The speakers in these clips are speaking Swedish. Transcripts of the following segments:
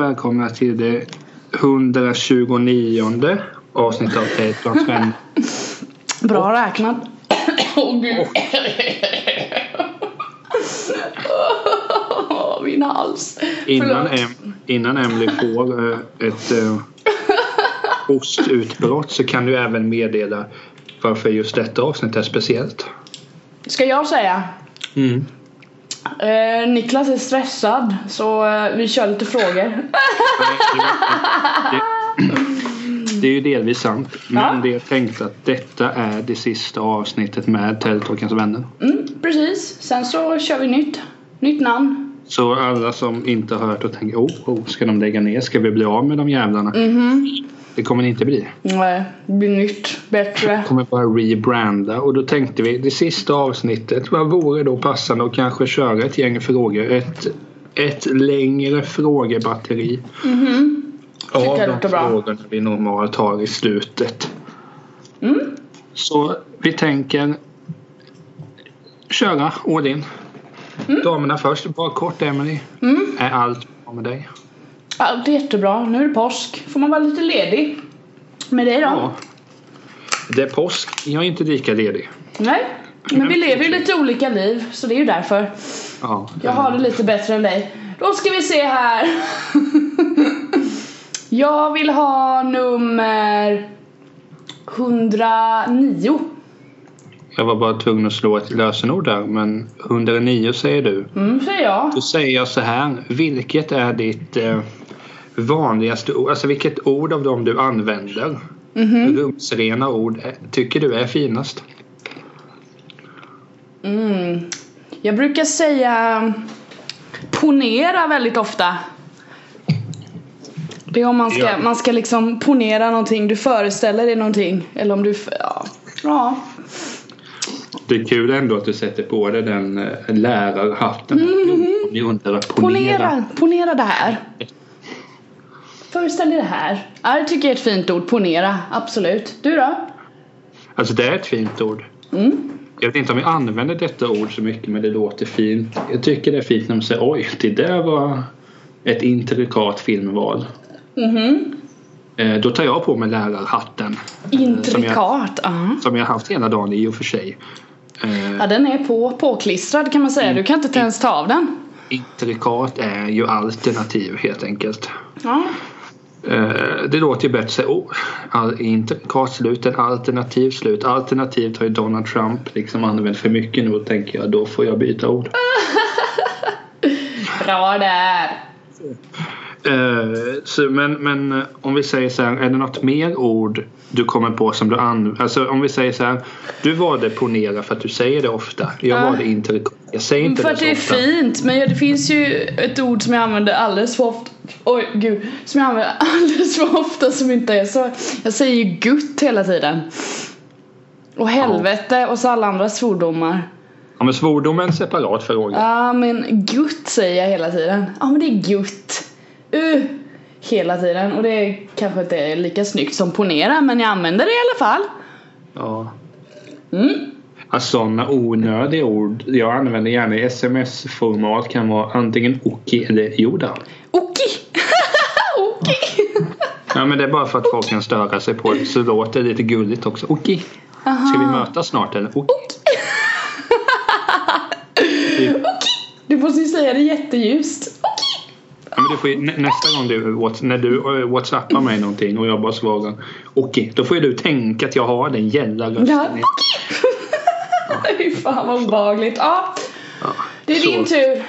Välkomna till det 129 avsnittet av Tejplans vän. Bra räknat. Åh gud. Min hals. Innan, em, innan Emily får eh, ett eh, hostutbrott så kan du även meddela varför just detta avsnitt är speciellt. Ska jag säga? Mm. Eh, Niklas är stressad så eh, vi kör lite frågor. Det, är ju delvis sant. Men Ja. det är tänkt att detta är det sista avsnittet med Tältåkens vänner. Mm, precis. Sen så kör vi nytt. Nytt namn. Så alla som inte har hört och tänker oh, oh, ska de lägga ner? Ska vi bli av med de jävlarna? Mhm. Det kommer det inte bli. Nej, det blir nytt. Bättre. kommer bara rebranda och då tänkte vi det sista avsnittet vad vore då passande att kanske köra ett gäng frågor ett, ett längre frågebatteri Mhm. av Tycker jag de bra. frågorna vi normalt har i slutet. Mm. Så vi tänker köra all in. Damerna först, bara kort Emily. Mm. Är allt bra med dig? Allt är jättebra. Nu är det påsk. Får man vara lite ledig. Med dig då? Ja. Det är påsk, jag är inte lika ledig. Nej. Men vi lever ju lite olika liv så det är ju därför. Ja. Jag har det lite bättre än dig. Då ska vi se här. Jag vill ha nummer 109. Jag var bara tvungen att slå ett lösenord där men 109 säger du. Mm, säger jag. Då säger jag så här. Vilket är ditt eh, vanligaste ord? Alltså vilket ord av dem du använder? Mhm. Rumsrena ord eh, tycker du är finast? Mm. Jag brukar säga ponera väldigt ofta. Det är om man ska, Ja. man ska liksom ponera någonting, du föreställer dig någonting. Eller om du, ja. ja. Det är kul ändå att du sätter på dig den eh, lärarhatten. Att ponera. Ponera, ponera det här. Föreställ dig det här. Ja, det tycker jag är ett fint ord, ponera. Absolut. Du då? Alltså det är ett fint ord. Mm. Jag vet inte om vi använder detta ord så mycket men det låter fint. Jag tycker det är fint när man säger oj, det där var ett intrikat filmval. Mhm. Eh, Då tar jag på mig lärarhatten. eh, Som jag, Intrikat. Ja. som jag haft hela dagen i och för sig. Eh, ja, den är på, påklistrad kan man säga. Du kan inte ens ta av den. Intrikat är ju alternativ helt enkelt. Ja. Eh, Det låter ju bättre oh, intrikat slut än alternativ slut. Alternativt har ju Donald Trump liksom använt för mycket nu och tänker jag då får jag byta ord. Bra där. Eh, så, men, men eh, om vi säger så här, är det något mer ord du kommer på som du använder? Alltså om vi säger så här, du valde ponera för att du säger det ofta. Jag Ja. valde intrikat. Jag säger inte För det att så det är ofta. fint. Men det finns ju ett ord som jag använder alldeles för ofta. Oj gud. Som jag använder alldeles för ofta som inte är så. Jag säger ju gutt hela tiden. Och helvete och så alla andra svordomar. Ja, men svordom är en separat fråga. Ja men gutt säger jag hela tiden. Ja men det är gutt. Uh, hela tiden. Och det är kanske inte är lika snyggt som ponera men jag använder det i alla fall. Ja. Mm. Alltså, sådana onödiga ord jag använder gärna i sms-format kan vara antingen okej eller joda. Okej. Okej. Ja men det är bara för att folk kan störa sig på det så låter det lite gulligt också. Okej. Ska vi mötas snart eller? Okej. Typ. Du måste ju säga det jätteljust. Ja, men du får nästa gång du, när du eh, whatsappar mig någonting och jag bara svarar okej, då får ju du tänka att jag har den gälla rösten. Ja, okej. Fy fan vad obehagligt. Ja, det är så. din tur.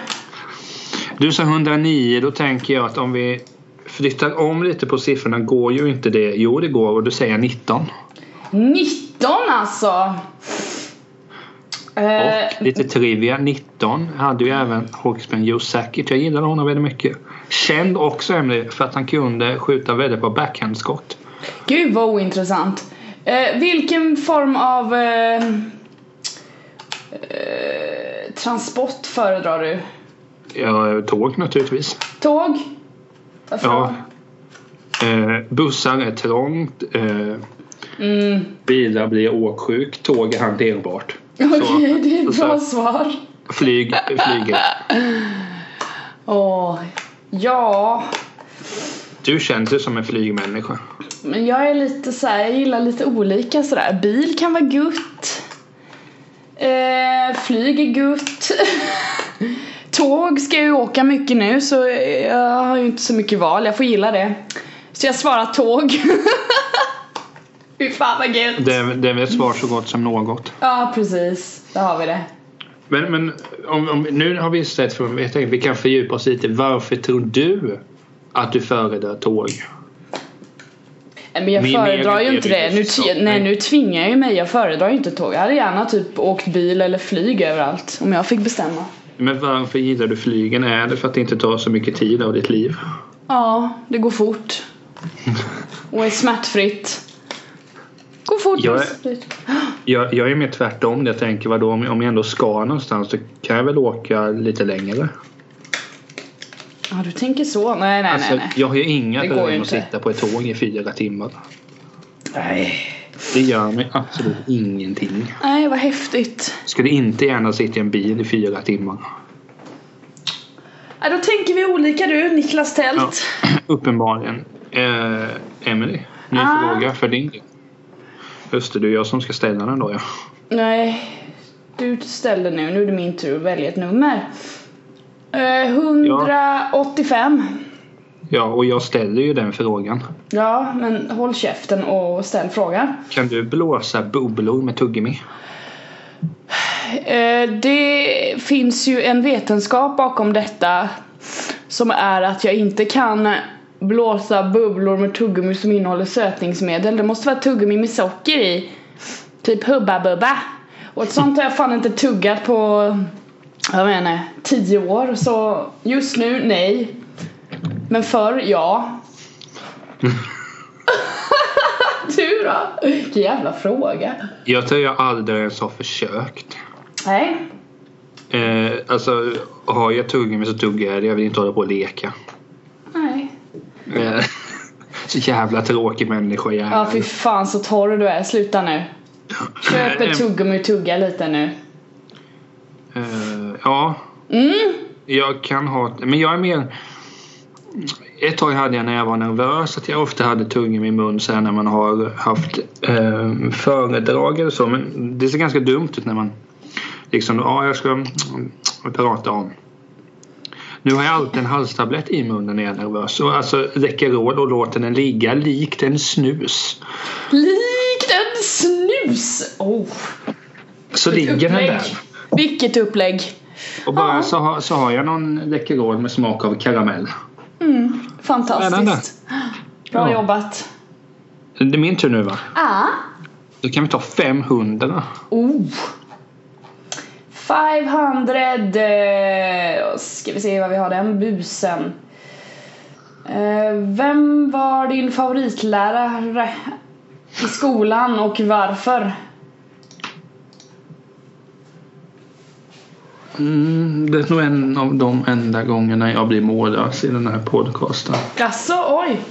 Du sa 109, då tänker jag att om vi flyttar om lite på siffrorna går ju inte det. Jo, det går och då säger jag 19. 19 alltså. Eh, Och lite trivia, 19 hade ju även Hawksman Joe Sakic. Jag gillade honom väldigt mycket. Känd också Emily för att han kunde skjuta väldigt bra backhandskott. gud vad ointressant. Eh, vilken form av eh, eh, transport föredrar du? Ja, tåg naturligtvis. Tåg? Varför Ja. Eh, bussar är trångt. Eh, Mm. bilar blir åksjuk. Tåg är hanterbart. Okej, det är ett bra svar. Flyg, flyger. Åh, Ja, Du känns ju som en flygmänniska. men jag är lite så här, jag gillar lite olika sådär. Bil kan vara gutt. Eh, flyg är gutt. Tåg ska jag ju åka mycket nu så jag har ju inte så mycket val, jag får gilla det. Så jag svarar tåg. Fy fan vad gött. Det är, det är väl ett svar så gott som något. Ja precis, där har vi det. Men, men om, om, nu har vi sett för jag tänkte vi kan fördjupa oss lite. Varför tror du att du föredrar tåg? Nej, Men jag Min föredrar ju inte det. Nu, nej, nej. nu tvingar jag ju mig. Jag föredrar ju inte tåg. Jag hade gärna typ åkt bil eller flyg överallt. Om jag fick bestämma. Men varför gillar du flygen? Är det för att det inte tar så mycket tid av ditt liv? Ja, det går fort. Och är smärtfritt. Jag. Jag, jag är mer tvärtom. Jag tänker vadå om, om jag ändå ska någonstans så kan jag väl åka lite längre. Ja, du tänker så. Nej, nej, Alltså, nej. jag har ju inga problem att sitta på ett tåg i fyra timmar. Nej. Det gör mig absolut ingenting. Nej, vad häftigt. Skulle inte gärna sitta i en bil i fyra timmar. Ja, då tänker vi olika du, Niklas Tält. Ja, uppenbarligen. Eh, Emily, ny Ah. fråga för din del. Just det, det är jag som ska ställa den då ja. Nej, du ställde nu. Nu är det min tur att välja ett nummer. Eh, 185. Ja, och jag ställer ju den frågan. Ja, men håll käften och ställ frågan. Kan du blåsa bubblor med tuggummi? Eh, det finns ju en vetenskap bakom detta som är att jag inte kan blåsa bubblor med tuggummi som innehåller sötningsmedel. Det måste vara tuggummi med socker i. Typ Hubba Bubba. Och ett sånt har jag fan inte tuggat på, jag menar, tio år. Så just nu, nej. Men förr, ja. du då? Vilken jävla fråga. Jag tror jag aldrig ens har försökt. Nej. Eh, alltså, har jag tuggummi så tuggar jag det. Jag vill inte hålla på och leka. Så jävla tråkig människa jag är. Ja fy fan så torr du är, sluta nu. Köp ett tuggummi och tugga lite nu. Eh, ja, Mm. jag kan ha... Men jag är mer... Ett tag hade jag när jag var nervös att jag ofta hade tuggummi i mun sen när man har haft eh, föredrag eller så. Men det ser ganska dumt ut när man liksom, ja jag ska prata om. Nu har jag alltid en halstablett i munnen när jag är nervös. Och alltså Läkerol och låter den ligga likt en snus. Likt en snus! Oh. Så ligger den där. Vilket upplägg! Och bara Ja. så, har, så har jag någon Läkerol med smak av karamell. Mm. Fantastiskt. Bra Ja. jobbat. Det är min tur nu va? Ah. Då kan vi ta 500. Oh. 500. eh, Ska vi se vad vi har den busen. Eh, Vem var din favoritlärare i skolan och varför? Mm, det är nog en av de enda gångerna jag blir mållös i den här podcasten. Jaså, oj.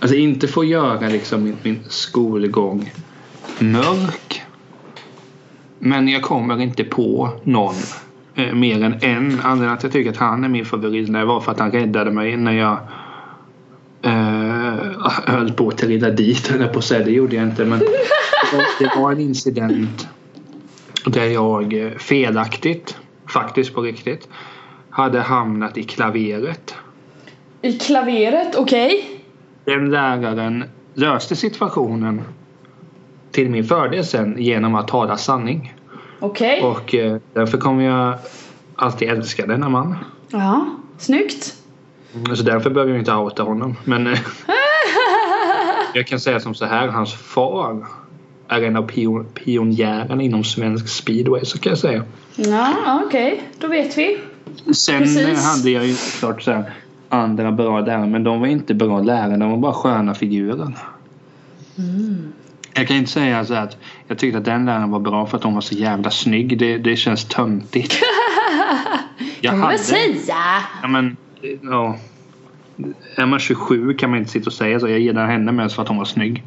Alltså inte få göra liksom min, min skolgång mörk. Men jag kommer inte på någon eh, mer än en. Anledningen att jag tycker att han är min favoritlärare var för att han räddade mig när jag eh, höll på att trilla dit. Eller på säga, det gjorde jag inte. Men det var, det var en incident där jag eh, felaktigt, faktiskt på riktigt, hade hamnat i klaveret. I klaveret, okej. Den läraren löste situationen till min fördel sen genom att tala sanning. Okej. Och eh, därför kommer jag alltid älska denna man. Ja, snyggt. Så därför behöver jag inte outa honom. Men eh, jag kan säga som så här. Hans far är en av pion- pionjärerna inom svensk speedway så kan jag säga. Ja, okej. Då vet vi. Sen Precis. eh, hade jag ju klart så här andra bra lärare men de var inte bra lärare. De var bara sköna figurer. Jag kan inte säga så att jag tyckte att den läraren var bra för att hon var så jävla snygg. Det, det känns töntigt. Jag kan man väl säga. Ja, men, ja. är man 27 kan man inte sitta och säga så. Jag gillar henne mest för att hon var snygg.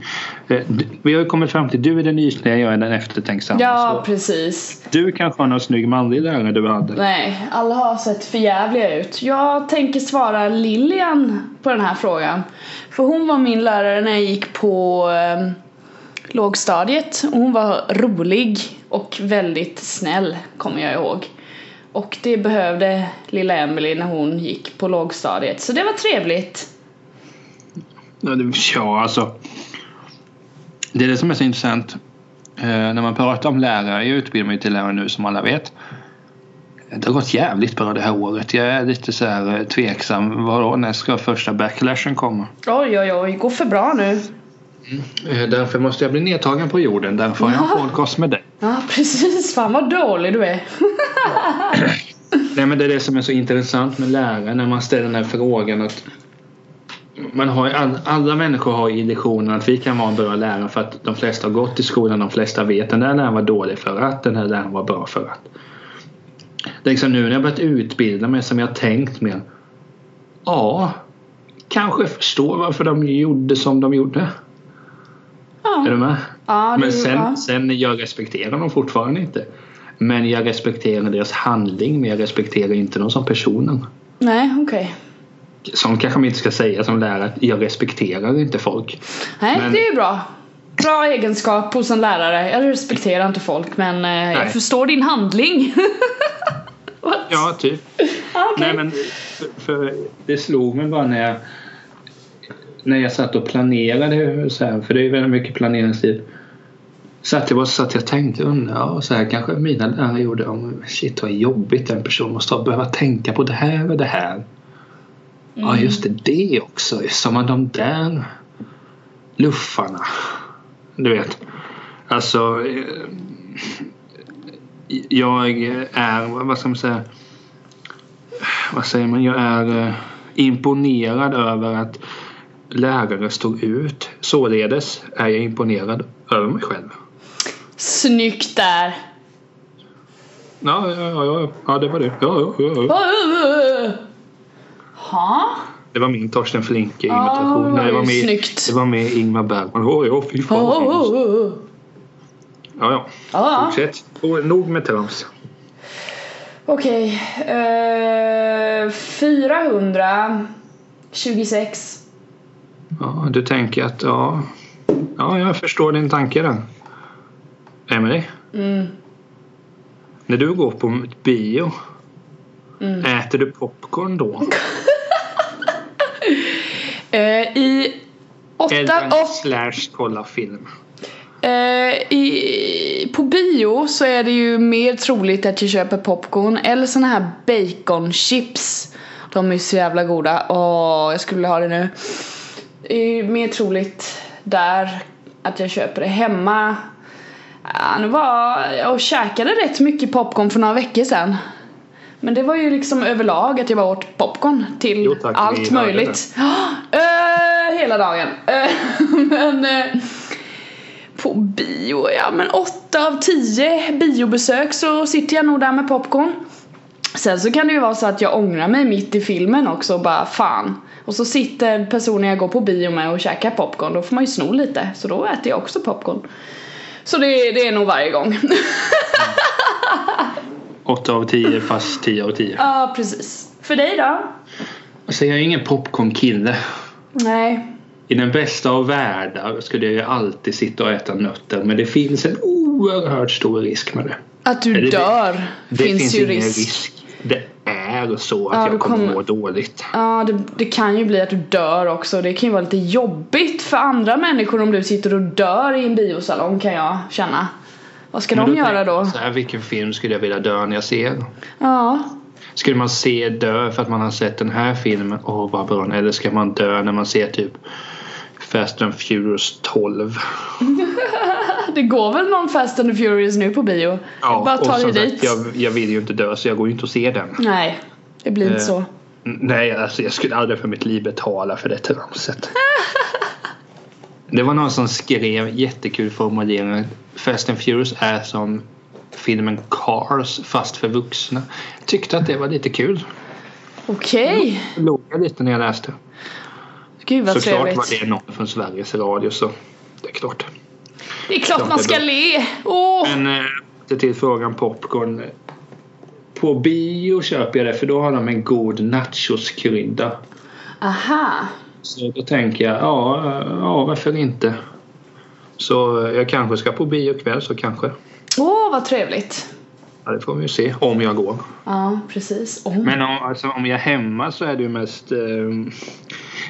Eh, Vi har ju kommit fram till du är den nysnöiga, jag är den eftertänksamma. Ja, Så precis. du kanske har någon snygg manlig lärare du hade? Nej, alla har sett förjävliga ut. Jag tänker svara Lilian på den här frågan. För hon var min lärare när jag gick på eh, lågstadiet. Och Hon var rolig och väldigt snäll, kommer jag ihåg. Och det behövde lilla Emily när hon gick på lågstadiet. Så det var trevligt. Ja, alltså. Det är det som är så intressant. Eh, när man pratar om lärare, jag utbildar mig till lärare nu som alla vet. Det har gått jävligt bra det här året. Jag är lite så här eh, tveksam. Vadå, när ska första backlashen komma? Oj, oj, oj, går för bra nu. Eh, därför måste jag bli nedtagen på jorden. Därför har jag en podcast med dig. Ja, precis. Fan vad dålig du är. Nej, men det är det som är så intressant med lärare när man ställer den här frågan. att man har, all, alla människor har illusionen att vi kan vara en bra lärare för att de flesta har gått i skolan. De flesta vet den där läraren var dålig för att den här läraren var bra för att. Det är liksom nu när jag börjat utbilda mig som jag tänkt mer. Ja, kanske förstår varför de gjorde som de gjorde. Ja, Är du med? ja Men du, sen, ja. sen jag respekterar dem fortfarande inte. Men jag respekterar deras handling men jag respekterar inte dem som personen. Nej, okej. Sånt kanske man inte ska säga som lärare. Jag respekterar inte folk. Nej, Men- det är ju bra. Bra egenskap hos en lärare. Jag respekterar inte folk men eh, jag Nej. förstår din handling. Ja, typ. Okej. Nej, men för, för det slog mig bara när jag när jag satt och planerade så här, för det är ju väldigt mycket planeringstid. Satt jag bara så att jag tänkte undra, ja, så här kanske mina lärare gjorde. Om, shit vad jobbigt en person måste ha, behöva tänka på det här och det här. Ja just det, det också. Som de där luffarna. Du vet. Alltså. eh, Jag är, vad ska man säga. Vad säger man? Jag är eh, imponerad över att lärare stod ut. Således är jag imponerad över mig själv. Snyggt där. Ja, ja, ja, ja, ja det var det. Ja, ja, ja, ja. Ha? Det var min Torsten Flinke Ja, imitation. det var med, snyggt. det var med Ingmar Bergman. Åh, ja, fy fan. Oh, oh, oh. Ja, ja. Ja, Fortsätt. Nog med trams. okej. Eh, 426. Ja, du tänker att ja, ja, jag förstår din tanke där. Emelie, Mm. när du går på bio, Mm. äter du popcorn då? Eh, I åtta... Eller slash kolla film? Eh, i, på bio så är det ju mer troligt att jag köper popcorn eller såna här baconchips. De är så jävla goda. Åh, jag skulle vilja ha det nu. Det är mer troligt där att jag köper det hemma. Ja, nu var jag käkade rätt mycket popcorn för några veckor sedan. Men det var ju liksom överlag att jag bara åt popcorn till Jo, tack, allt möjligt. Eh, hela dagen. Eh, men eh, på bio, ja men 8 av 10 biobesök så sitter jag nog där med popcorn. Sen så kan det ju vara så att jag ångrar mig mitt i filmen också och bara fan. Och så sitter personen jag går på bio med och käkar popcorn, då får man ju sno lite. Så då äter jag också popcorn. Så det, det är nog varje gång. 8 av 10 fast 10 av 10. ja precis. För dig då? Alltså jag är ingen popcornkille. Nej. I den bästa av världar skulle jag ju alltid sitta och äta nötter men det finns en oerhört stor risk med det. Att du det det? dör Det finns, finns ju ingen risk. risk. Det är så att Ja, jag kommer kommer- må dåligt. Ja, det, det kan ju bli att du dör också. Det kan ju vara lite jobbigt för andra människor om du sitter och dör i en biosalong kan jag känna. Vad ska Men de göra tänker jag då? Så här, vilken film skulle jag vilja dö när jag ser? Ja. Skulle man se dö för att man har sett den här filmen? Åh vad bra. Eller ska man dö när man ser typ Fast and Furious 12? Det går väl någon Fast and Furious nu på bio? jag bara som dig dit. jag, jag vill ju inte dö så jag går ju inte och ser den. Nej, det blir inte Eh. så. N- Nej, alltså jag skulle aldrig för mitt liv betala för det tramset. det var någon som skrev jättekul formulering. Fast and Furious är som filmen Cars fast för vuxna. Tyckte att det var lite kul. Okej. Låg jag lite när jag läste. Gud vad Såklart trevligt. var det någon från Sveriges Radio så det är klart. Det är klart Klart man ska le. Åh. Men eh, till- frågan popcorn. På bio köper jag det för då har de en god nachoskrydda. Aha. Så då tänker jag, ja, eh, ja varför inte? Så eh, jag kanske ska på bio ikväll så kanske. Åh vad trevligt. Ja, det får vi ju se om jag går. Ja precis. Åh. Men om, alltså, om jag är hemma så är det ju mest eh,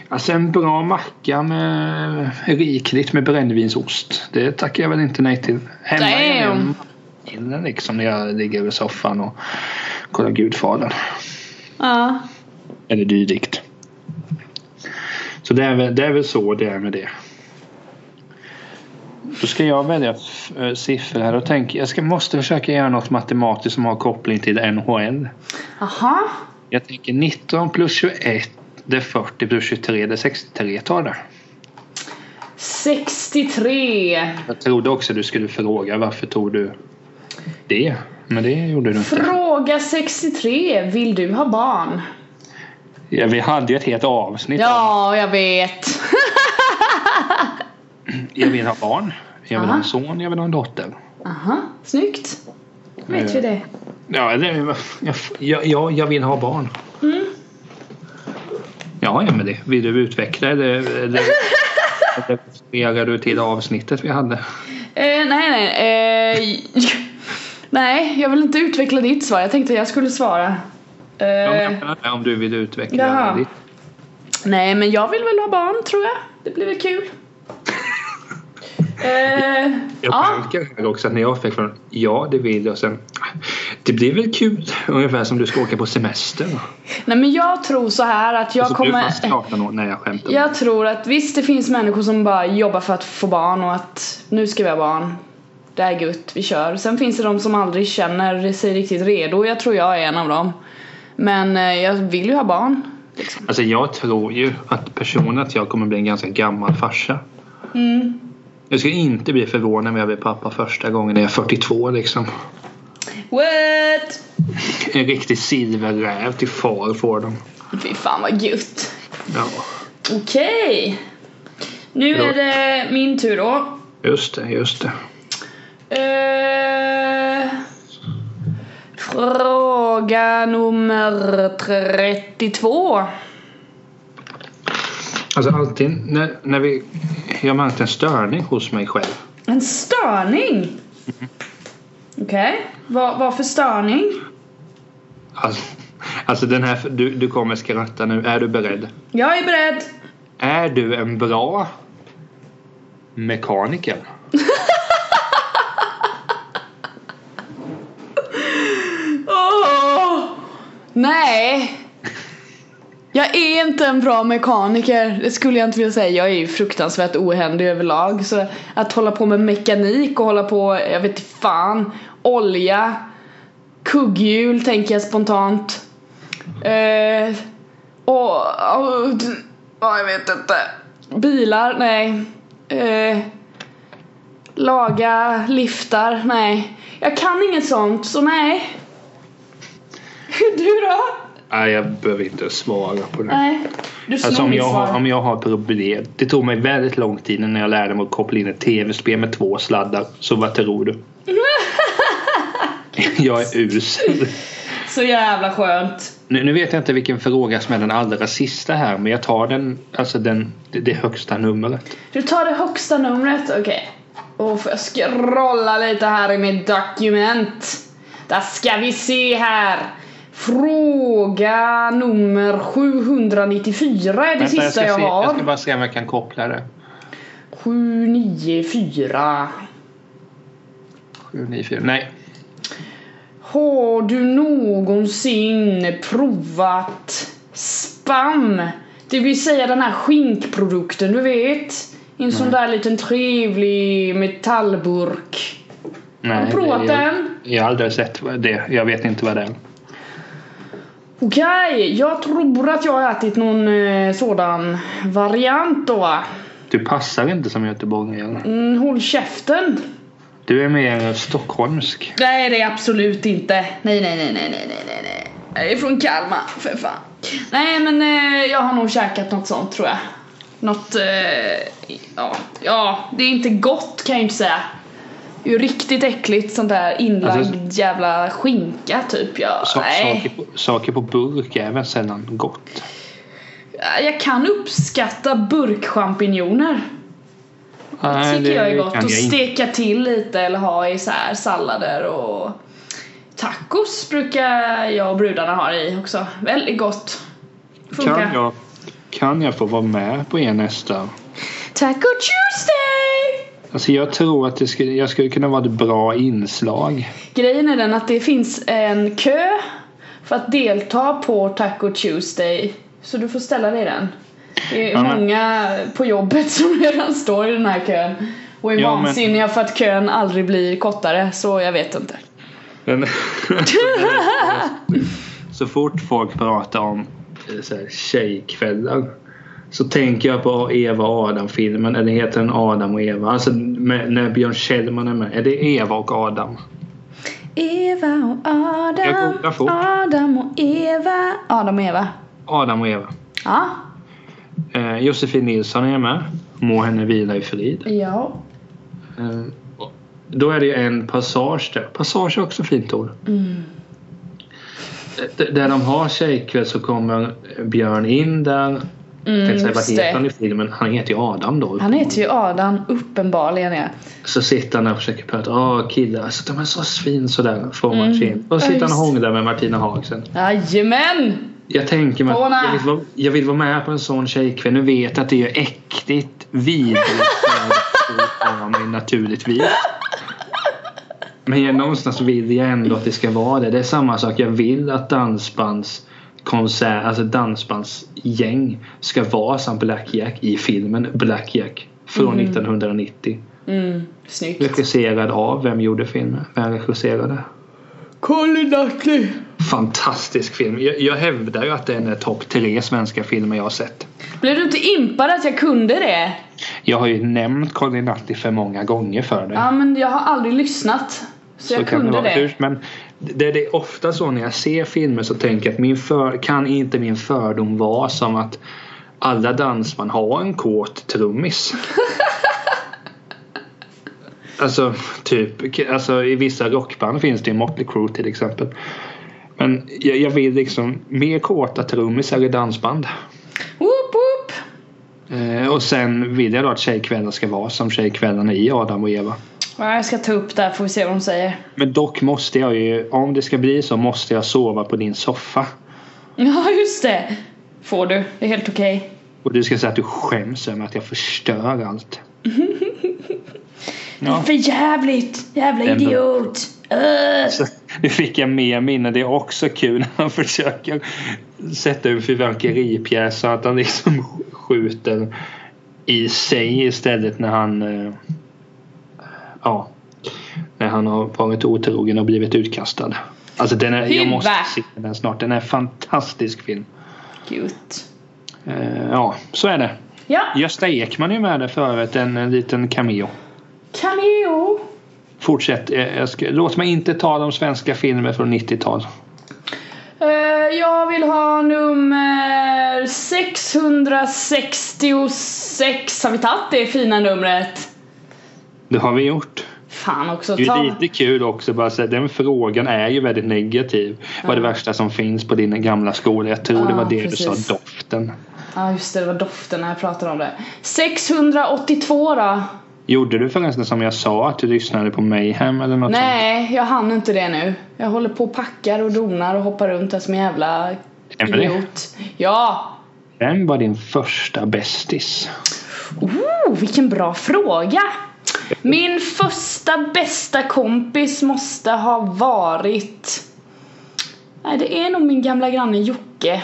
Alltså en bra macka med rikligt med brännvinsost. Det tackar jag väl inte nej till. Hemma Damn. inne liksom när jag ligger i soffan och kollar Gudfadern. Ja. Eller dylikt. Så det är, väl, det är väl så det är med det. Då ska jag välja äh, siffror här och tänker jag ska, måste försöka göra något matematiskt som har koppling till NHL. Aha. Jag tänker 19 plus 21 det är 40 plus 23 det är 63 tar det. 63. Jag trodde också du skulle fråga varför tog du det? Men det gjorde du inte. Fråga 63. Vill du ha barn? Ja, vi hade ju ett helt avsnitt Ja, jag vet. jag vill ha barn. Jag vill ha Aha. en son, jag vill ha en dotter. Aha, snyggt. Då vet Eh. vi det. Ja, det, jag, jag, jag, jag vill ha barn. Mm. Ja, det vill du utveckla det? Refererar du till avsnittet vi hade? Eh, nej, nej. Eh, nej, jag vill inte utveckla ditt svar. Jag tänkte jag skulle svara. Eh, Ja, men om du vill utveckla Jaha. ditt. nej, men jag vill väl ha barn tror jag. Det blir väl kul. Eh, Jag ja, här också att när jag fick från ja det vill jag sen det blir väl kul ungefär som du ska åka på semester. nej men jag tror så här att jag alltså, Du kommer... fast 18 år. Nej jag skämtar. Jag tror att visst det finns människor som bara jobbar för att få barn och att nu ska vi ha barn. Det är gött, vi kör. Sen finns det de som aldrig känner sig riktigt redo. Jag tror jag är en av dem. Men eh, jag vill ju ha barn. Liksom. Alltså jag tror ju att personen att jag kommer bli en ganska gammal farsa. Mm. Jag skulle inte bli förvånad om jag blir pappa första gången när jag är 42 liksom. What? En riktig silverräv till far får de. Fy fan vad gött. Ja, Okej. Nu Ja. är det min tur då. just det, just det. Eh, fråga nummer 32. Alltså alltid när, när vi... Jag har märkt en störning hos mig själv. En störning? Okej, vad, vad för störning? Alltså, alltså den här... Du, du kommer skratta nu. Är du beredd? Jag är beredd. Är du en bra mekaniker? Åh! Nej! Jag är inte en bra mekaniker, det skulle jag inte vilja säga. Jag är ju fruktansvärt ohändig överlag. Så att hålla på med mekanik och hålla på, jag vet inte fan, olja, kugghjul tänker jag spontant. Eh, och, och, och, jag vet inte. Bilar, nej. Eh, laga liftar, nej. Jag kan inget sånt, så nej. Du då? Nej, jag behöver inte svara på det. Nej. Du snor Alltså om jag, har, om jag har problem. Det tog mig väldigt lång tid när jag lärde mig att koppla in ett tv-spel med två sladdar. Så vad tror du? jag är usel. Så jävla skönt. Nu, nu vet jag inte vilken fråga som är den allra sista här. Men jag tar den, alltså den, det, det högsta numret. Du tar det högsta numret, okej. Och får jag scrolla lite här i mitt dokument. Där ska vi se här. Fråga nummer 794 är det Vänta, sista jag, se, har. jag ska bara se om jag kan koppla det. 794. 794. Nej. Har du någonsin provat spam? Det vill säga den här skinkprodukten du vet. I en sån där liten trevlig metallburk. Nej, Har du provat det- jag, den? Jag har aldrig sett det. Jag vet inte vad det är. Okej, jag tror att jag har ätit någon eh, sådan variant då. Du passar inte som göteborgare. Mm, håll käften. Du är mer stockholmsk. Nej det är absolut inte. Nej nej nej nej nej nej nej. Jag är från Kalmar för fan. Nej men eh, jag har nog käkat något sånt tror jag. Något, eh, ja, ja, det är inte gott kan jag inte säga. Ju riktigt äckligt sånt där inlagd Alltså- jävla skinka typ. Ja, Så, nej. saker, på, saker på burk är väl sällan gott. Jag kan uppskatta burkchampinjoner. Det tycker jag är gott. Och jag inte. steka till lite eller ha i så här sallader och tacos brukar jag och brudarna ha i också. Väldigt gott. Funkar. Kan jag, kan jag få vara med på er nästa? Taco Tuesday! Alltså jag tror att det skulle, jag skulle kunna vara ett bra inslag. Grejen är den att det finns en kö för att delta på Taco Tuesday. Så du får ställa dig i den. Det är Ja, men- många på jobbet som redan står i den här kön. Och är Ja, men- vansinniga för att kön aldrig blir kortare, så jag vet inte. Men, så fort folk pratar om eh, så här, tjejkvällar så tänker jag på Eva och Adam-filmen. Eller heter den Adam och Eva? Alltså med, när Björn Kjellman är med. Är det Eva och Adam? Eva och Adam. Adam och Eva. Adam och Eva. Adam och Eva. Ja. Eh, Josefin Nilsson är med. Må henne vila i frid. Ja. Eh, då är det en passage där. Passage är också fint ord. Mm. Där de har tjejkväll så kommer Björn in där. Mm, vad heter han i filmen? Han heter ju Adam då. Han heter ju Adam, uppenbarligen ja. Så sitter han där och försöker prata. Åh killar, alltså, de är så svin sådär. Får man Mm. Och så sitter han och hånglar med Martina Haag sen. Jajamän! Jag tänker mig att jag vill, vara, jag vill vara med på en sån tjejkväll. Nu vet jag att det är äckligt vidrigt. mig naturligtvis. Men jag, någonstans vill jag ändå att det ska vara det. Det är samma sak. Jag vill att dansbands konsert, alltså dansbandsgäng ska vara som Black Jack i filmen Black Jack från 1990. Mm, snyggt. Regisserad av, vem gjorde filmen? Vem regisserade? Colin Nutley. Fantastisk film. Jag, jag hävdar ju att den är topp tre svenska filmer jag har sett. Blev du inte impad att jag kunde det? Jag har ju nämnt Colin Nutley för många gånger för dig. Ja men jag har aldrig lyssnat. Så, jag kan kunde det. Hur- Men det, det är ofta så när jag ser filmer så tänker jag att min för, kan inte min fördom vara som att alla dansband har en kåt trummis. alltså typ alltså, i vissa rockband finns det ju Motley Crue till exempel. Men jag, jag vill liksom mer kåta trummisar i dansband. Whoop, whoop. Eh, och sen vill jag då att tjejkvällar ska vara som tjejkvällarna i Adam och Eva. Ja, jag ska ta upp det här får vi se vad de säger. Men dock måste jag ju, om det ska bli så måste jag sova på din soffa. Ja just det. Får du. Det är helt okej. Och du ska säga att du skäms över att jag förstör allt. Det är Ja, för jävligt. Jävla Ändå. idiot. Så nu fick jag mer minne. Det är också kul när han försöker sätta fyrverkeripjäs så att han liksom skjuter i sig istället när han eh, ja, när han har varit otrogen och blivit utkastad. Alltså den är, jag måste se den snart. Den är en fantastisk film. Cute. Eh, ja, så är det. Ja. Gösta Ekman är med där förut, en, en liten cameo. Cameo. Fortsätt. eh, ska, låt mig inte ta de svenska filmer från 90-tal. Eh, jag vill ha nummer 666. Har vi tagit det fina numret? Det har vi gjort. Fan också. Det är Ta... lite kul också. Bara här, den frågan är ju väldigt negativ. Vad är det värsta som finns på din gamla skola? Jag tror det Ja, var det precis. du sa, doften. Ja just det, det var doften när jag pratade om det. 682 då? Gjorde du förresten som jag sa att du lyssnade på Mayhem eller något sånt? Nej, jag hann inte det nu. Jag håller på och packar och donar och hoppar runt här som en jävla det? idiot. Ja! Vem var din första bästis? Oh, vilken bra fråga! Min första bästa kompis måste ha varit... Nej, det är nog min gamla granne Jocke.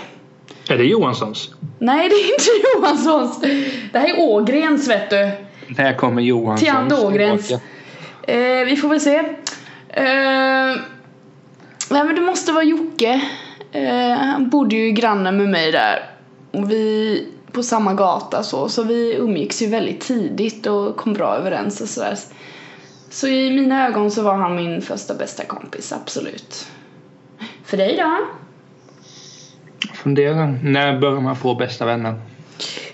Är det Johanssons? Nej, det är inte Johanssons. Det här är Ågrens, vet du. Där kommer Johanssons. Tianda Ågrens. Eh, vi får väl se. Eh, nej men det måste vara Jocke. Eh, han bodde ju granne med mig där. Och vi på samma gata så. Så vi umgicks ju väldigt tidigt och kom bra överens och sådär. Så i mina ögon så var han min första bästa kompis, absolut. För dig då? funderar. När börjar man få bästa vänner?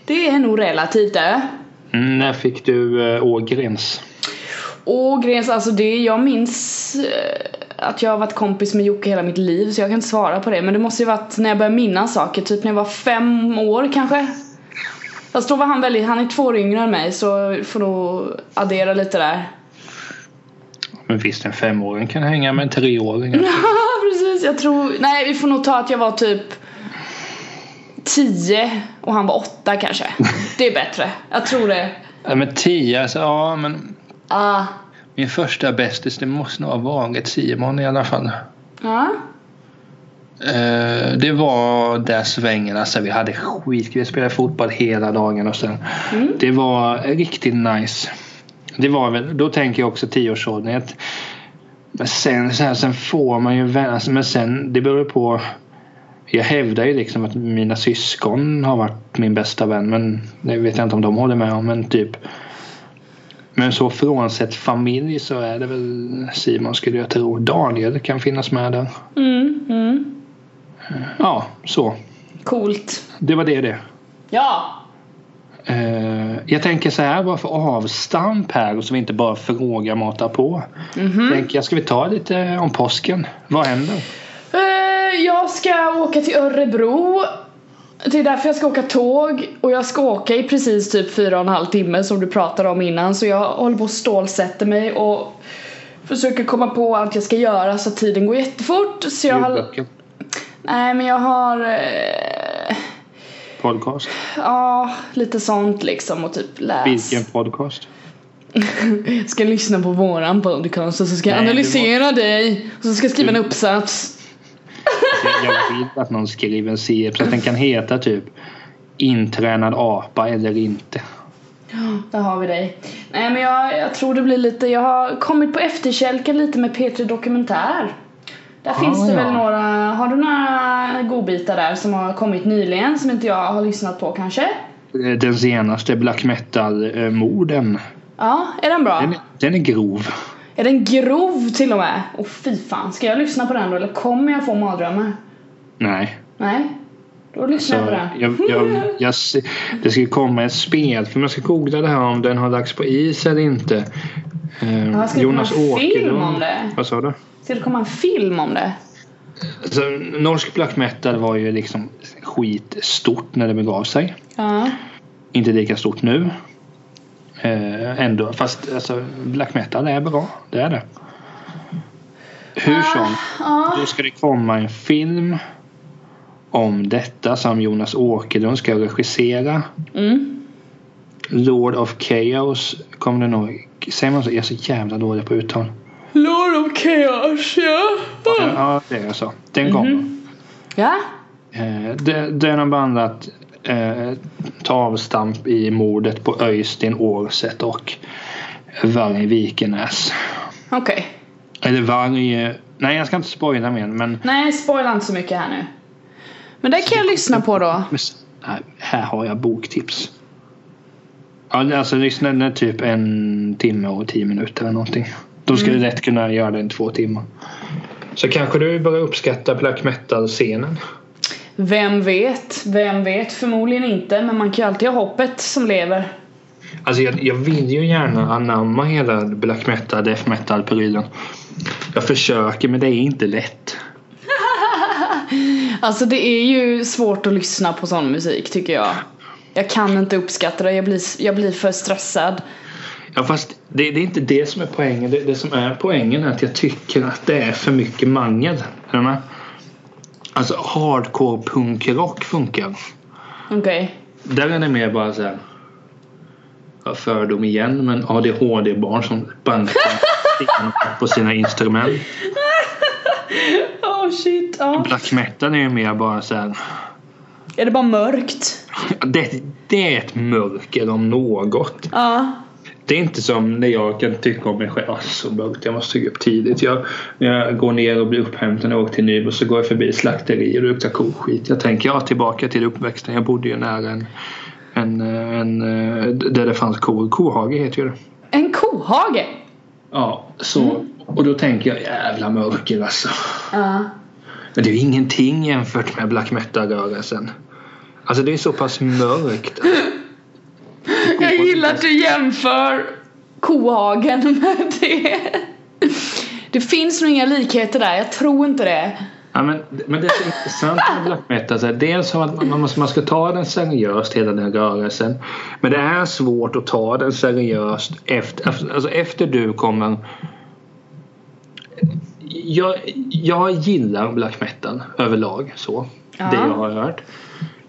Det är nog relativt det. Mm, när fick du äh, Ågrens? Ågrens, alltså det, jag minns äh, att jag har varit kompis med Jocke hela mitt liv så jag kan inte svara på det. Men det måste ju varit när jag började minnas saker, typ när jag var fem år kanske. Fast då var han väldigt, han är två år yngre än mig så får nog addera lite där. Men visst, en femåring kan hänga med en treåring. Ja, precis. Jag tror, nej vi får nog ta att jag var typ 10 och han var 8 kanske. Det är bättre. Jag tror det. Ja, men 10, alltså, ja men. Ah. Min första bästis, det måste nog ha varit Simon i alla fall. Ja. Uh, det var där svängen, alltså vi hade skitkul. Vi spelade fotboll hela dagen och sen. Mm. Det var riktigt nice. Det var väl, då tänker jag också tioårsåldern. Men sen, så här, sen får man ju vänner, alltså, men sen det beror på. Jag hävdar ju liksom att mina syskon har varit min bästa vän men det vet jag inte om de håller med om men typ. Men så frånsett familj så är det väl Simon skulle jag tro. Daniel kan finnas med där. Mm, mm. Ja, så. Coolt. Det var det det. Ja. Uh, jag tänker så här bara för avstamp här så vi inte bara frågar matar på. Mm -hmm. Tänker jag, ska vi ta lite om påsken? Vad händer? Uh, jag ska åka till Örebro. Det är därför jag ska åka tåg och jag ska åka i precis typ fyra och en halv timme som du pratade om innan så jag håller på att stålsätta mig och försöker komma på allt jag ska göra så tiden går jättefort. Så jag har... Nej men jag har uh podcast? Ja, lite sånt liksom och typ läs. Vilken podcast? ska lyssna på våran podcast och så ska jag analysera var... dig och så ska jag skriva du... en uppsats. jag, jag vill att någon skriver en att den kan heta typ Intränad apa eller inte. Ja, där har vi dig. Nej men jag, jag tror det blir lite, jag har kommit på efterkälken lite med P3 Dokumentär. Där ah, finns det ja. väl några, har du några godbitar där som har kommit nyligen som inte jag har lyssnat på kanske? Den senaste black metal-morden. Ja, är den bra? Den, den, är grov. Är den grov till och med? Åh oh, fy fan, ska jag lyssna på den då eller kommer jag få mardrömmar? Nej. Nej? Då lyssnar jag på den. Jag, jag, jag, det ska komma ett spel, för man ska googla det här om den har lagts på is eller inte. Ska Jonas film om det? Vad sa du? Ska det komma en film om det? Alltså, norsk black metal var ju liksom skitstort när det begav sig. Ja. Inte lika stort nu. Eh, ändå, fast alltså, black metal är bra. Det är det. Hur som, ja. då ska det komma en film om detta som Jonas Åkerlund ska regissera. Mm. Lord of Chaos kommer det nog... Säger man så? Jag är så jävla dålig på uttal. Lord of Chaos, ja. Ja, det är så. Den kommer. Mm -hmm. Ja. Eh, den har behandlat eh, ta avstamp i mordet på Öystein Årset och Varg Vikenäs. Okej. Okay. Eller Varg... Nej, jag ska inte spoila mer men... Nej, spoila inte så mycket här nu. Men det kan jag lyssna på då. Här har jag boktips. Alltså lyssna den är typ en timme och tio minuter eller någonting. Då skulle mm. du lätt kunna göra det i två timmar. Så kanske du börjar uppskatta black metal-scenen? Vem vet? Vem vet? Förmodligen inte, men man kan ju alltid ha hoppet som lever. Alltså jag, jag vill ju gärna anamma hela black metal, death metal-prylen. Jag försöker, men det är inte lätt. alltså det är ju svårt att lyssna på sån musik tycker jag. Jag kan inte uppskatta det, jag blir, jag blir för stressad. Ja fast det, det, är inte det som är poängen. Det, det, som är poängen är att jag tycker att det är för mycket mangel. Är du med? Alltså hardcore punkrock funkar. Okej. Okay. Där är det mer bara så här. Fördom igen men ADHD-barn som bankar på sina instrument. oh shit. Oh. Black metal är ju mer bara så här. Är det bara mörkt? Det, det är ett mörker om något. Ja. Det är inte som när jag kan tycka om mig själv. Alltså, jag måste gå upp tidigt. Jag, när jag går ner och blir upphämtad jag åker till Nybro så går jag förbi slakteri och det luktar koskit. Jag tänker ja, tillbaka till uppväxten. Jag bodde ju nära en, en, en där det fanns kor. Kohage heter ju det. En kohage? Ja, så. Mm. Och då tänker jag jävla mörker alltså. Ja. Men det är ju ingenting jämfört med black metal-rörelsen. Alltså det är så pass mörkt. Jag gillar att du jämför kohagen med det. Det finns nog inga likheter där, jag tror inte det. Ja, men, men det är så intressant med black metal. Så här, dels har att man, måste, man ska ta den seriöst, hela den rörelsen. Men det är svårt att ta den seriöst efter, alltså efter du kommer... Jag, jag gillar black metal överlag. så. Ja. Det jag har hört.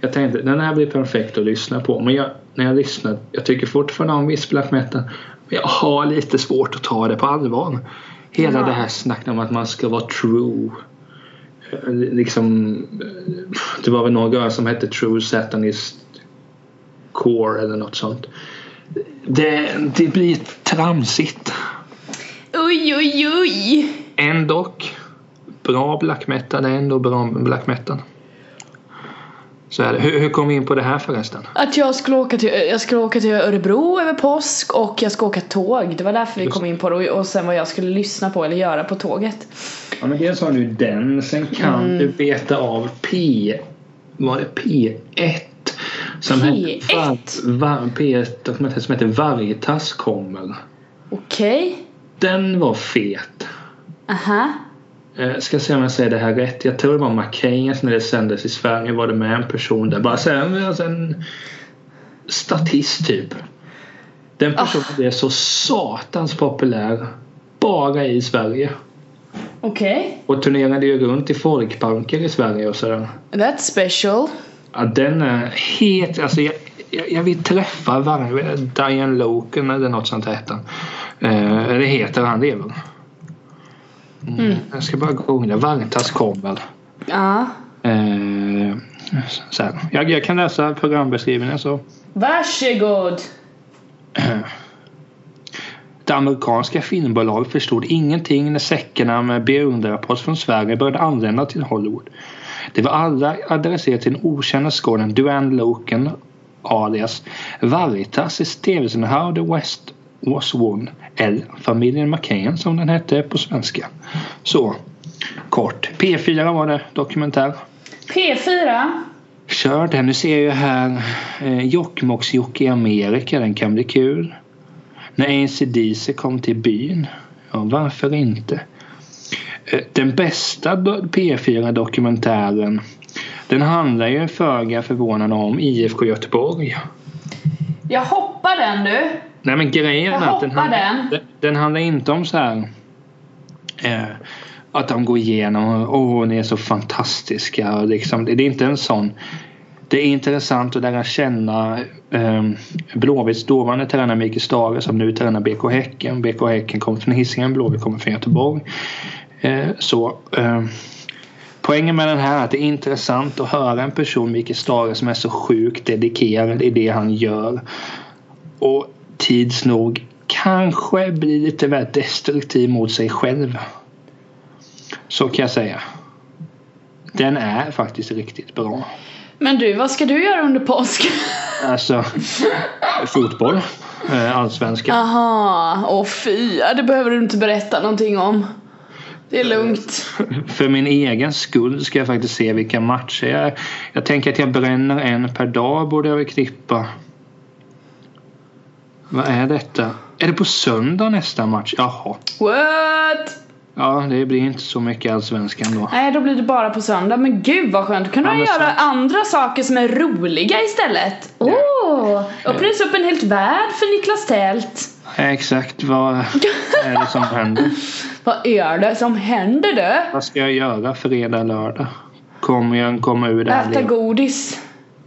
Jag tänkte den här blir perfekt att lyssna på. Men jag, när jag lyssnar, jag tycker fortfarande om viss black metal. Men jag har lite svårt att ta det på allvar. Hela Ja. det här snacket om att man ska vara true liksom det var väl några som hette True Satanist Core eller något sånt. Det, det blir tramsigt. Oj, oj, oj. Ändock bra black metal är ändå bra black metal. Så är det. Hur, hur kom vi in på det här förresten? Att jag skulle åka till, jag skulle åka till Örebro över påsk och jag ska åka tåg. Det var därför vi Just kom in på det och, och sen vad jag skulle lyssna på eller göra på tåget. Ja, men dels har du den. Sen kan Mm. du beta av P... Var det P1? Som P1? Hette, var, var, P1 dokument som heter Vargtas kommer. Okej. Den var fet. Aha. Eh, ska se om jag säger det här rätt. Jag tror det var Mackaeus när det sändes i Sverige var det med en person där. Bara så här, alltså en statist typ. Den personen blev så satans populär. Bara i Sverige. Okej. Och turnerade ju runt i folkparker i Sverige och sådär. That's special. Ja, den är het. Alltså jag, jag, jag vill träffa varje Diane Loken eller något sånt heter han. Eh, eller heter han det väl? Mm. Jag ska bara googla. Vargtas kommer. Ja. Eh, så här. Jag, jag kan läsa programbeskrivningen så. Varsågod. Det amerikanska filmbolaget förstod ingenting när säckarna med beundrarpost från Sverige började anlända till Hollywood. Det var alla adresserade till den okända skådespelaren Duane Loken alias Varitas i tv-serien How the West Won eller Familjen McCain som den hette på svenska. Så kort. P4 var det dokumentär. P4. Kör den. Nu ser jag här eh, Jokkmokks-Jocke i Amerika. Den kan bli kul. När AC/DC kom till byn. Ja, varför inte? Eh, Den bästa do- P4-dokumentären den handlar ju föga förvånande om IFK Göteborg. Jag hoppar den du. Nej men grejen är att den, handlar- den. den, handlar inte om så här eh, att de går igenom åh ni är så fantastiska och liksom, det, det är inte en sån det är intressant att lära känna eh, Blåvitts dåvarande tränare Mikael Stare som nu tränar BK Häcken. BK Häcken kommer från Hisingen, Blåvitt kommer från Göteborg. Eh, så eh, Poängen med den här är att det är intressant att höra en person, Mikael Stare, som är så sjukt dedikerad i det han gör. Och tids nog kanske blir lite väl destruktiv mot sig själv. Så kan jag säga. Den är faktiskt riktigt bra. Men du, vad ska du göra under påsk? Alltså fotboll. eh, Allsvenskan. Aha, åh fy. Det behöver du inte berätta någonting om. Det är lugnt. För min egen skull ska jag faktiskt se vilka matcher jag... Jag tänker att jag bränner en per dag borde jag väl klippa. Vad är detta? Är det på söndag nästa match? Jaha. What? Ja, det blir inte så mycket allsvenskan då. Nej, då blir det bara på söndag. Men gud vad skönt. Då kan Ja, du göra andra saker som är roliga istället. Åh! Oh, öppnas upp en helt värld för Niklas Tält. Exakt, vad är det som händer? Vad är det som händer du? Vad ska jag göra fredag, lördag? Kommer jag komma ur det här Äta livet? godis.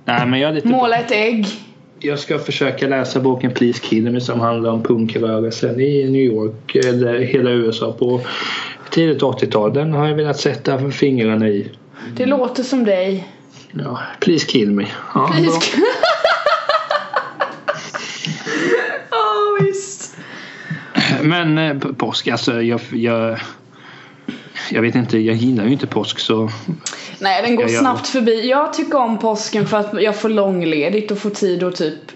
Nej, men jag är lite... Måla ett ägg. Jag ska försöka läsa boken Please Kill Me som handlar om punkrörelsen i New York eller hela USA på tidigt 80-tal. Den har jag velat sätta fingrarna i. Det låter som dig. Ja, Please Kill Me. Ja. Please. Ja visst. Men eh, påsk, alltså jag, jag, jag vet inte, jag gillar ju inte påsk så Nej den går snabbt förbi. Jag tycker om påsken för att jag får långledigt och får tid att typ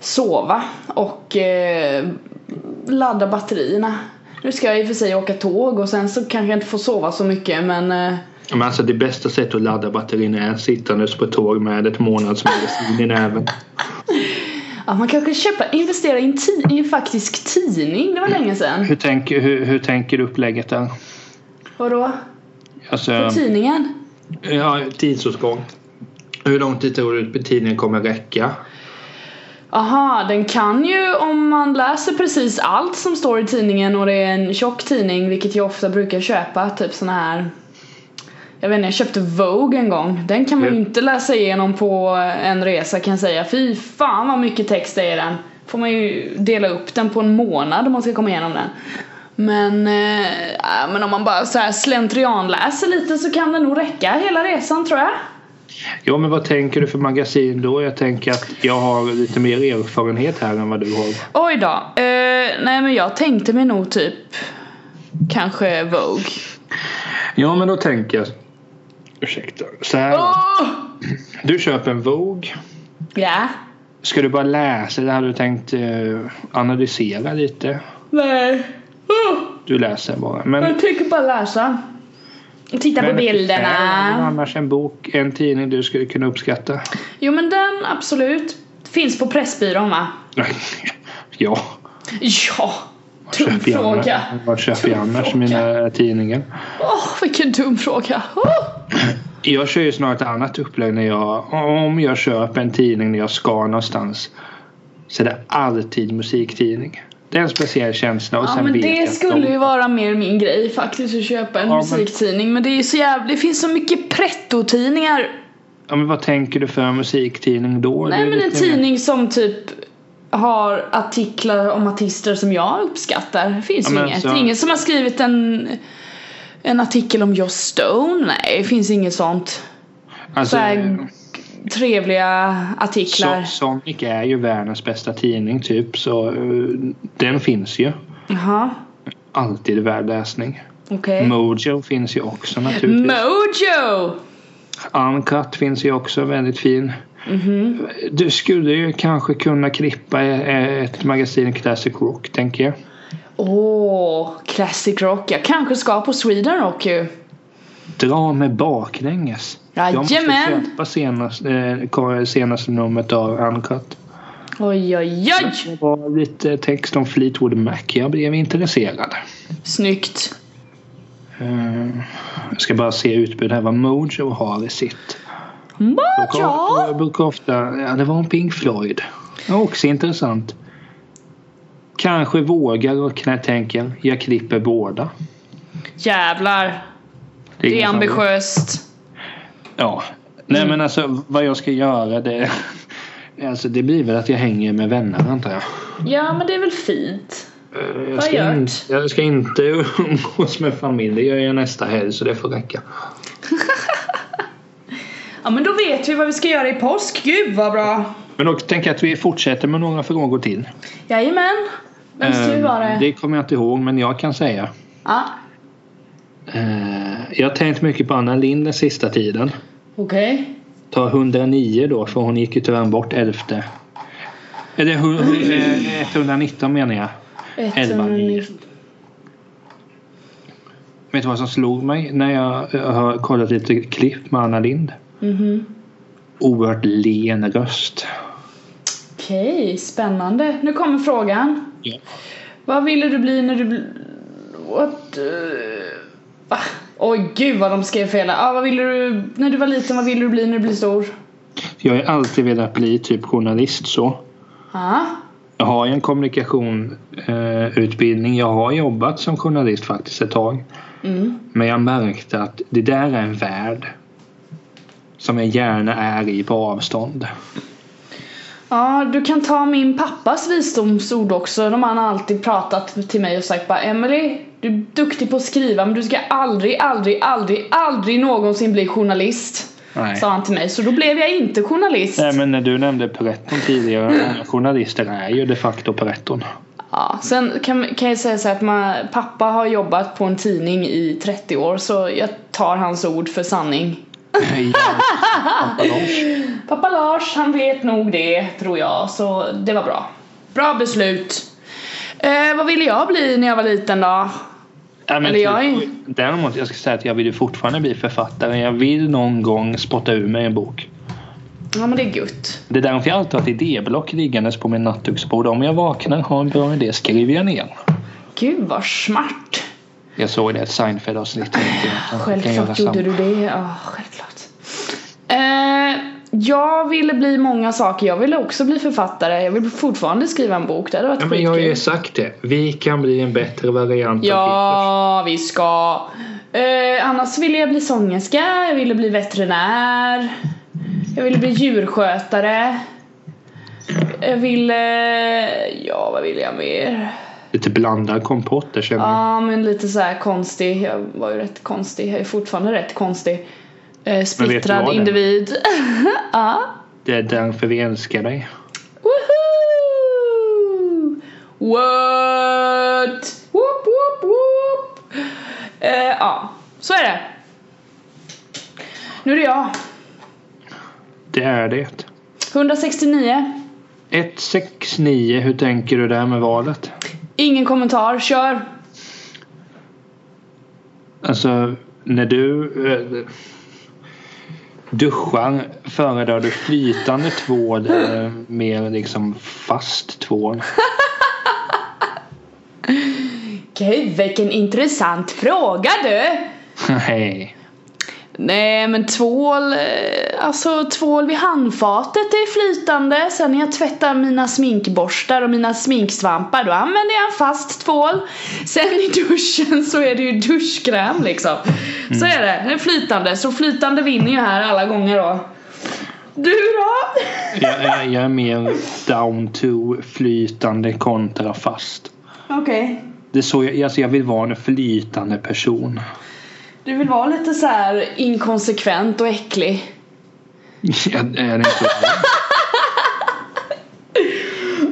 sova och eh, ladda batterierna. Nu ska jag i och för sig åka tåg och sen så kanske jag inte får sova så mycket men eh, Men alltså det bästa sättet att ladda batterin är sittandes på tåg med ett månadsmagasin i näven. Ja, man kanske köpa, investera i en, i en faktisk tidning. Det var länge sedan. Hur, tänk, hur, hur tänker du upplägget där? Vadå? Alltså, På tidningen? ja, tidsåtgång. Hur lång tid tror du tidningen kommer räcka? Aha, den kan ju om man läser precis allt som står i tidningen och det är en tjock tidning, vilket jag ofta brukar köpa, typ såna här jag vet inte, jag köpte Vogue en gång. Den kan man ju inte läsa igenom på en resa kan jag säga. Fy fan vad mycket text det är i den. Får man ju dela upp den på en månad om man ska komma igenom den. Men, eh, ja, men om man bara så här slentrianläser lite så kan det nog räcka hela resan tror jag. Ja, men vad tänker du för magasin då? Jag tänker att jag har lite mer erfarenhet här än vad du har. Oj då. Eh, nej men jag tänkte mig nog typ kanske Vogue. Ja, men då tänker jag... Ursäkta. Så här. Åh! Du köper en Vogue. Ja. Ska du bara läsa eller hade du tänkt eh, analysera lite? Nej. Du läser bara. Men, Jag tycker bara läsa. Titta på bilderna. annars en bok, en tidning du skulle kunna uppskatta? Jo men den absolut. Finns på Pressbyrån va? ja. Ja. Dum fråga. Vad köper jag annars mina tidningar? Åh vilken dum fråga. Åh. Jag kör ju snart ett annat upplägg när jag, om jag köper en tidning när jag ska någonstans. Så är det alltid musiktidning. Det är en speciell känsla och Ja sen men det skulle de- ju vara mer min grej faktiskt att köpa en Ja, musiktidning. Men det är ju så jävla, det finns så mycket pretto-tidningar. Ja men vad tänker du för musiktidning då? Nej men en mer- tidning som typ har artiklar om artister som jag uppskattar. Det finns Ja, ju inget. så- är ingen som har skrivit en, en artikel om Joss Stone. Nej, det finns inget sånt. Alltså, Så här trevliga artiklar. So- Sonic är ju världens bästa tidning typ så eh, den finns ju. Jaha, Alltid värd läsning. okej. Mojo finns ju också naturligtvis. Mojo! Uncut finns ju också väldigt fin. Mhm. Du skulle ju kanske kunna klippa eh, ett magasin Classic Rock tänker jag. Åh, classic rock. Jag kanske ska på Sweden Rock ju. Dra med baklänges. Jag måste Jajamän. köpa senast, eh, senaste numret av Uncut. Oj, oj, oj! Det var lite text om Fleetwood Mac. Jag blev intresserad. Snyggt. Eh, Jag ska bara se utbudet här vad Mojo har i sitt. Mojo! brukar ofta, ja det var en Pink Floyd. Också intressant. Kanske vågar och knä tänker jag klipper båda. Jävlar. Det är ingen som- ambitiöst. Ja. Nej men alltså vad jag ska göra det Alltså det blir väl att jag hänger med vänner antar jag. Ja, men det är väl fint. Eh, Jag ska, in, det? jag ska inte umgås med familj. Det gör jag nästa helg så det får räcka. Ja, men då vet vi vad vi ska göra i påsk. Gud vad bra. Men då tänker jag att vi fortsätter med några frågor till. Jajamän. Vems tur var Eh, det? Det kommer jag inte ihåg men jag kan säga. Ja, Jag har tänkt mycket på Anna Lind den sista tiden. okej. Ta 109 då för hon gick ju tyvärr bort 11. Eller hu- hu- eh, 119 menar jag. Elva mil. 190. Vet du vad som slog mig när jag eh, har kollat lite klipp med Anna Lind? Mhm. Oerhört len röst. Okej, spännande. Nu kommer frågan. Ja. Vad ville du bli när du. What? Uh... Va? Oj gud vad de skrev fel. Ah, vad ville du... När du var liten, vad ville du bli när du blir stor? Jag har alltid velat bli typ journalist så. Ja. Jag har ju en kommunikationsutbildning. jag har jobbat som journalist faktiskt ett tag. Mm. Men jag märkte att det där är en värld. Som jag gärna är i på avstånd. Ja, du kan ta min pappas visdomsord också. De har alltid pratat till mig och sagt bara Emily, du är duktig på att skriva men du ska aldrig, aldrig, aldrig, aldrig någonsin bli journalist. Nej. Sa han till mig. Så då blev jag inte journalist. Nej men när du nämnde Peretton tidigare. många Journalister är ju de facto Peretton. Ja, sen kan, kan jag säga så här att man, pappa har jobbat på en tidning i 30 år så jag tar hans ord för sanning. Pappa Lars. Pappa Lars, han vet nog det tror jag, så det var bra. Bra beslut. Eh, vad ville jag bli när jag var liten då? Ja, men Eller jag typ, Däremot, jag ska säga att jag vill ju fortfarande bli författare. Jag vill någon gång spotta ur mig en bok. Ja men det är gött. Det är därför jag alltid har ett idéblock liggandes på min nattduksbord. Om jag vaknar har en bra idé skriver jag ner. Gud vad smart. Jag såg det i ett Seinfeld-avsnitt. Jag jag göra Självklart gjorde du det. Ja, självklart. Eh, jag ville bli många saker. Jag ville också bli författare. Jag vill fortfarande skriva en bok. Det hade varit Ja, men jag har ju sagt det. Vi kan bli en bättre variant av Ja, vi ska. Eh, annars ville jag bli sångerska. Jag ville bli veterinär. Jag ville bli djurskötare. Jag ville... Ja, vad ville jag mer? Lite blandad kompott där känner jag. Ja, men lite så här konstig. Jag var ju rätt konstig. Jag är fortfarande rätt konstig. Eh, splittrad individ. ja. Det är därför vi älskar dig. Woohoo! What? Whoop, whoop, whoop. Eh, ja, så är det. Nu är det jag. Det är det. 169. 169, hur tänker du där med valet? Ingen kommentar, kör. Alltså, när du eh, duschar föredrar du flytande tvål eller mer liksom fast tvål? Gud, vilken intressant fråga du. Nej. Nej men tvål, eh, alltså tvål vid handfatet är flytande. Sen när jag tvättar mina sminkborstar och mina sminksvampar då använder jag en fast tvål. Sen i duschen så är det ju duschkräm liksom. Så är det, det är flytande. Så flytande vinner ju här alla gånger då. Du då? Jag, jag, jag är mer down to flytande kontra fast. Okej. Det är så jag, alltså jag vill vara en flytande person. Du vill vara lite så här inkonsekvent och äcklig. Jag är inte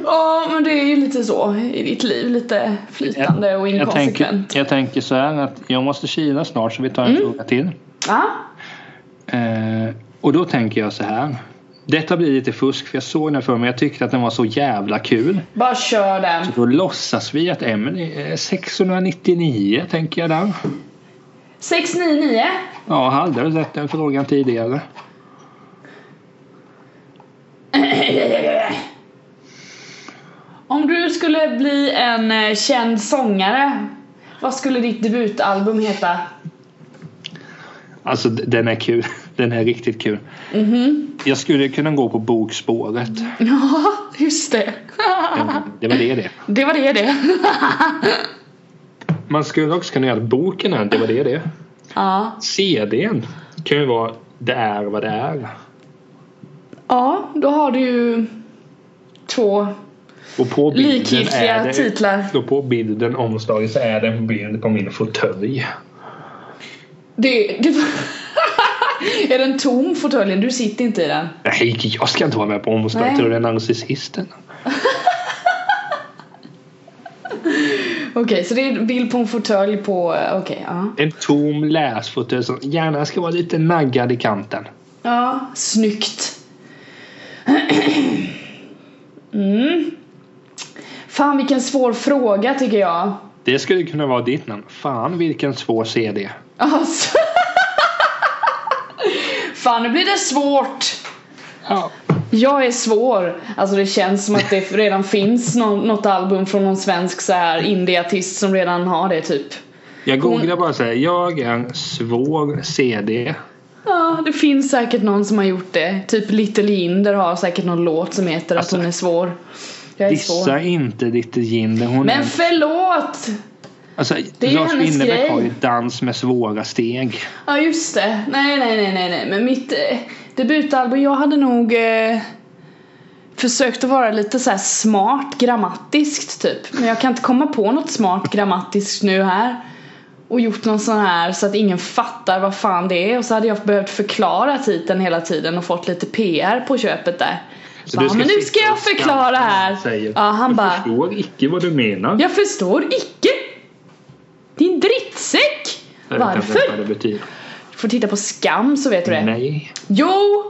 Ja men det är ju lite så i ditt liv, lite flytande och jag, tänker, inkonsekvent. jag tänker så här att jag måste kila snart så vi tar en Mm. fråga till. Ja. Eh, och då tänker jag så här. Detta blir lite fusk för jag såg den för mig. Jag tyckte att den var så jävla kul. Bara kör den. Då låtsas vi att Emily är 699 tänker jag där. 699. Ja, hade du sett den frågan tidigare? Om du skulle bli en eh, känd sångare, vad skulle ditt debutalbum heta? Alltså den är kul. Den är riktigt kul. Mhm. Jag skulle kunna gå på bokspåret. Ja, just det. Det var det det. Det var det det. Man skulle också kunna göra att boken är Det var det. Ja. CDn kan ju vara Det är vad det är. Ja, då har du ju två Och på bilden likgiltiga är det, titlar. Och på bilden omslaget så är det en bild på min fåtölj. Det, det Är den tom fåtöljen? Du sitter inte i den. Nej, jag ska inte vara med på omslaget. Tror du det är narcissisten? Okej, så det är en bild på en fåtölj på, eh, okej, ja. En tom läsfåtölj som gärna ska vara lite naggad i kanten. Ja, snyggt. Mm. Fan vilken svår fråga tycker jag. Det skulle kunna vara ditt namn. Fan vilken svår CD. Alltså. Fan nu blir det svårt. Ja. Jag är svår. Alltså det känns som att det redan finns nå- något album från någon svensk så här indieartist som redan har det typ. Jag googlar bara säga jag är svår CD. Ja, det finns säkert någon som har gjort det. Typ Little Jinder har säkert någon låt som heter Alltså, att hon är svår. Jag är Dissa svår. inte Little Jinder. Hon Men är, förlåt! alltså, det är Lars Winnerbäck har ju dans med svåra steg. Ja just det. Nej nej nej nej nej. Men mitt eh, debutalbum, jag hade nog eh, försökt att vara lite så här smart grammatiskt typ. Men jag kan inte komma på något smart grammatiskt nu här. Och gjort någon sån här så att ingen fattar vad fan det är. Och så hade jag behövt förklara titeln hela tiden och fått lite PR på köpet där. Så Bara, men nu ska jag förklara här. säga, Ja han jag bara. förstår icke vad du menar. Jag förstår icke! Din drittsäck! Jag Varför? Får titta på skam så vet du det. Nej. Jo!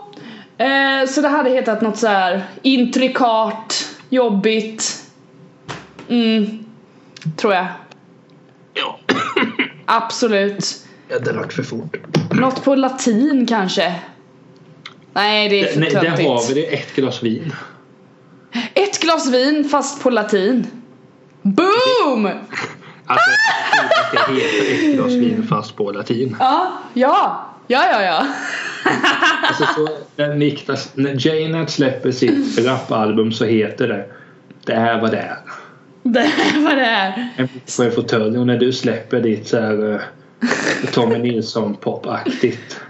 Eh, så det hade hetat något så här intrikat, jobbigt. Mm, tror jag. Ja. absolut. Jag drack för fort. Något på latin kanske? Nej, det är för Nej, där har töntigt. vi det. Ett glas vin. Ett glas vin fast på latin. Boom! Alltså, att det heter ett glas vin fast på latin. Ja, ja, ja, ja, ja. Alltså, så, när, Niklas, när Janet släpper sitt rapalbum så heter det Det är vad det är. Det är vad det är. En på fåtölj och när du släpper ditt så här eh, Tommy Nilsson popaktigt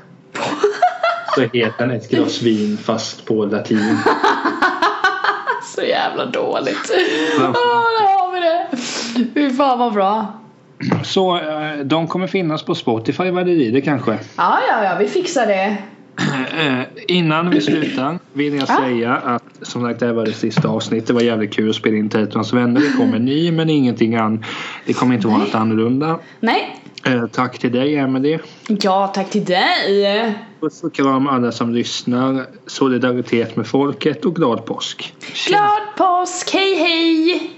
så heter den ett glas vin fast på latin. Så jävla dåligt. Åh, där har vi det. Fy fan vad bra. Så eh, de kommer finnas på Spotify vad det lider kanske. Ja, ja, ja, vi fixar det. Eh, Innan vi slutar vill jag Ja. säga att som sagt det här var det sista avsnittet. Det var jävligt kul att spela in Tetons vänner. Det kommer ny men ingenting an. Det kommer inte vara något annorlunda. Nej. Eh, tack till dig Emelie. Ja, tack till dig. Puss och kram alla som lyssnar. Solidaritet med folket och glad påsk. Glad påsk, hej hej!